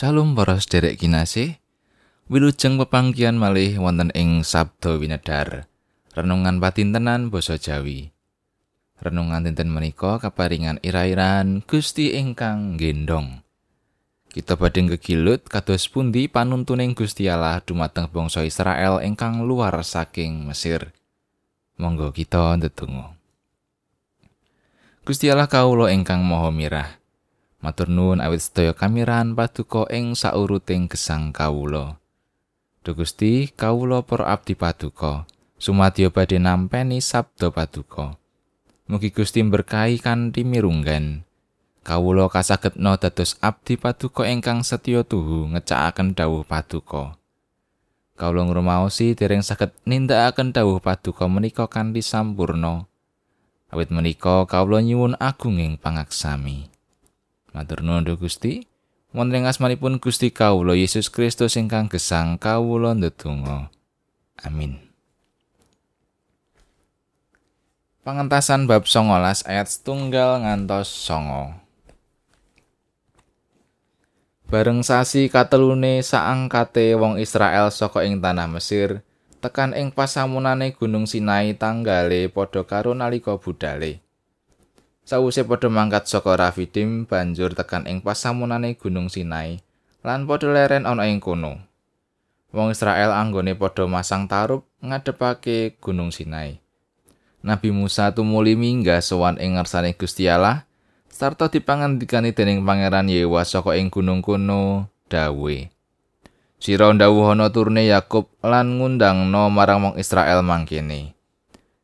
Salam para sederek kinasih. Wilujeng pepanggihan malih wonten ing Sabda Winedar. Renungan patintenan basa Jawi. Renungan dinten menika kaparingan ira-iran Gusti ingkang gendong. Kita badhe gegilut kados pundi panuntuning Gusti Allah dumateng bangsa Israel ingkang luar saking Mesir. Monggo kita ndedonga. Gusti Allah kawula ingkang Maha Mirah. Matur nuwun awit sedaya kamiran paduka ing sauruting gesang kawula. Duh Gusti, kawula para abdi paduka, sumadyo badhe nampeni sabda paduka. Mugi Gusti berkahi kanthi mirunggan. Kawula kasagetna dados abdi paduka ingkang setya tuhu ngecakaken dawuh paduka. Kawula ngrumaosi dereng saged nindakaken dawuh paduka menika kanthi sampurna. Awit menika kawula nyuwun agunging pangaksami. Matur nuwun Gusti. Wonten ing asmanipun Gusti kawula Yesus Kristus ingkang gesang kawula ndedonga. Amin. Pangentasan bab 19 ayat setunggal ngantos songo. Bareng sasi katelune saangkate wong Israel saka ing tanah Mesir, tekan ing pasamunane Gunung Sinai tanggale padha karo nalika budale. Sawuse padha mangkat saka Rafidim banjur tekan ing pasamunane Gunung Sinai lan padha leren ana ing kono. Wong Israel anggone padha masang tarup ngadepake Gunung Sinai. Nabi Musa tumuli minggah sowan ing ngarsane Gusti Allah sarta dipangandikani dening Pangeran Yewa saka ing gunung kono dawe. Sira ndawuhana turne Yakub lan ngundangno marang wong Israel mangkene.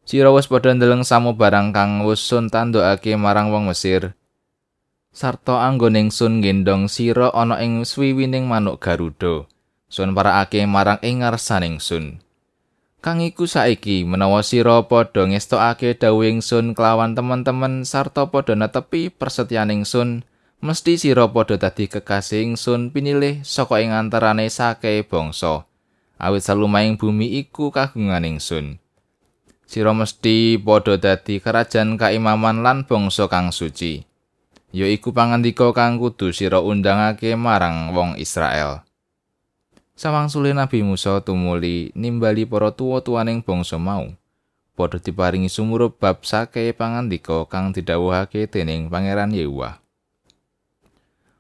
Sira wis padha ndeleng samu barang kang wis sun tandukake marang wong Mesir. Sarta anggoning sun gendong sira ana ing swiwining manuk Garuda. Sun parakake marang ing ngarsaning sun. Kang iku saiki menawa sira padha ngestokake dawuhing sun kelawan teman-teman sarta padha netepi persetyaning sun, mesti sira padha dadi kekasih sun pinilih saka ing antarane sake bangsa. Awit salumaing bumi iku kagunganing sun. Sira mesti padha dadi kerajaan kaimaman lan bangsa kang suci. Yaiku pangandika kang kudu sira undangake marang wong Israel. Sawangsule Nabi Musa tumuli nimbali para tuwa-tuwaning bangsa mau. Padha diparingi sumurup bab sake pangandika kang didhawuhake dening Pangeran Yehuwa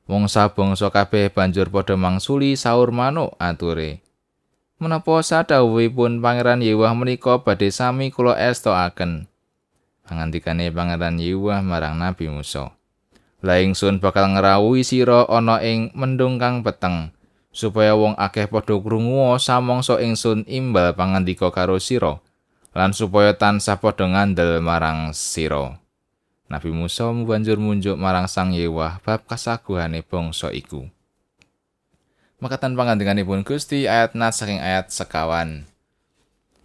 Wong sabangsa kabeh banjur padha mangsuli saur manuk ature menapa sadhawuhipun Pangeran Yewah menika badhe sami kula estokaken. Pangandikane Pangeran Yewah marang Nabi Musa. La ingsun bakal ngrawuhi sira ana ing mendung kang peteng supaya wong akeh padha krungu samangsa ingsun imbal pangandika karo sira lan supaya tansah padha ngandel marang sira. Nabi Musa banjur munjuk marang Sang Yewah bab kasaguhane bangsa iku. Makatan pangandinganipun Gusti ayat nat saking ayat sekawan.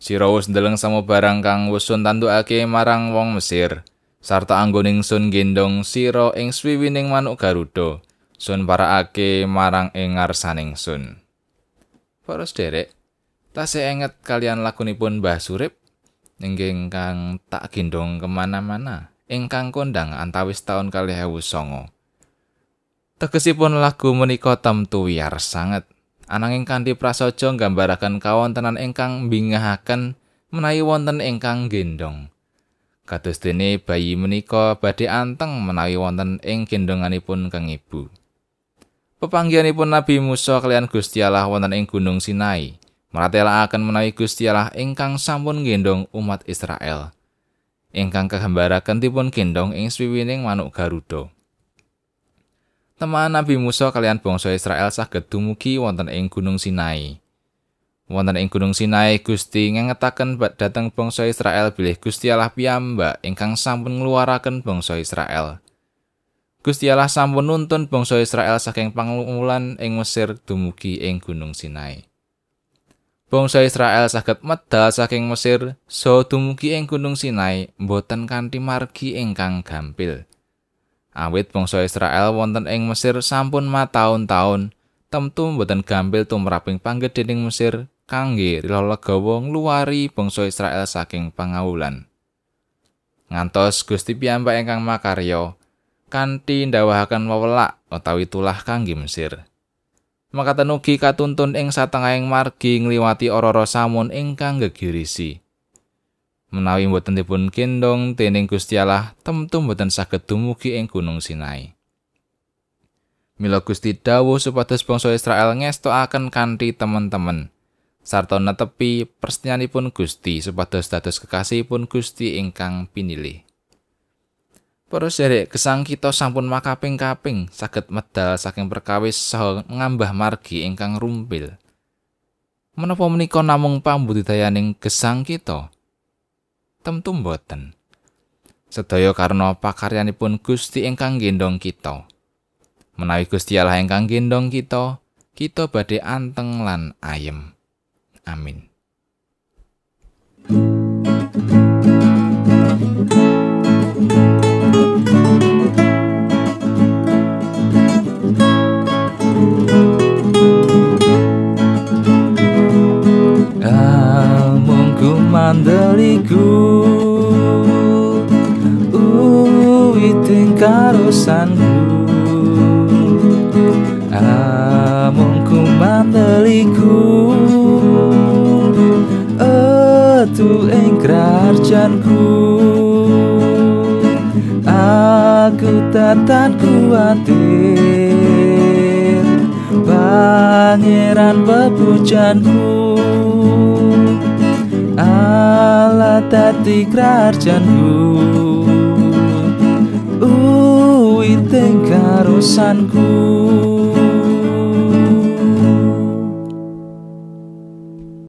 Sira wis ndeleng sama barang kang wis sun tandukake marang wong Mesir, sarta anggoning sun gendong sira ing swiwining manuk Garuda, sun parakake marang ing ngarsaning sun. Para sederek, tasih enget kalian lakunipun Mbah Surip inggih kang tak gendong kemana-mana ingkang kondang antawis taun kalih ewu songo. Tegesipun lagu menika tamtu wiyar sanget. Ananging kanthi prasaja nggambaraken kawontenan ingkang mbingahaken menawi wonten ingkang gendong. Kados dene bayi menika badhe anteng menawi wonten ing gendonganipun kang ibu. Pepanggihanipun Nabi Musa kalian Gusti Allah wonten ing Gunung Sinai. Maratelakaken menawi Gusti Allah ingkang sampun gendong umat Israel. Ingkang kagambaraken dipun gendong ing swiwining manuk Garuda. Teman Nabi Musa kalian bangsa Israel saged dumugi wonten ing Gunung Sinai. Wonten ing Gunung Sinai Gusti ngengetaken dhateng bangsa Israel bilih Gusti Allah piyambak ingkang sampun ngluaraken bangsa Israel. Gusti Allah sampun nuntun bangsa Israel saking pangumulan ing Mesir dumugi ing Gunung Sinai. Bangsa Israel saged medal saking Mesir so dumugi ing Gunung Sinai mboten kanthi margi ingkang gampil. Awit bangsa Israel wonten ing Mesir sampun mataun-taun, temtu mboten gampil tumraping panggedhening Mesir kangge legawa ngluwari bangsa Israel saking pangawulan. Ngantos Gusti piyambak ingkang makarya kanthi ndawahaken wewelak utawi tulah kangge Mesir. Makaten ugi katuntun ing satengahing margi ngliwati ora-ora samun ingkang gegirisi. Menawi mboten dipun gendong dening Gusti Allah, temtu mboten saged dumugi ing Gunung Sinai. Mila Gusti dawuh supados bangsa Israel ngestokaken kanthi temen-temen sarta netepi perstinyanipun Gusti supados dados kekasihipun Gusti ingkang pinilih. Para sedherek, gesang kita sampun makaping-kaping saged medal saking perkawis saha ngambah margi ingkang rumpil. Menapa menika namung pambudidayaning gesang kita? Tentu mboten. Sedaya karena pakaryanipun Gusti ingkang gendong kita. Menawi Gusti Allah ingkang gendong kita, kita badhe anteng lan ayem. Amin. piting karo sanku Amung kuman deliku Etu ing kerjanku. Aku tatan kuatir. Pangeran pepujanku Alat hati kerjanku tengkarusanku. keharusanku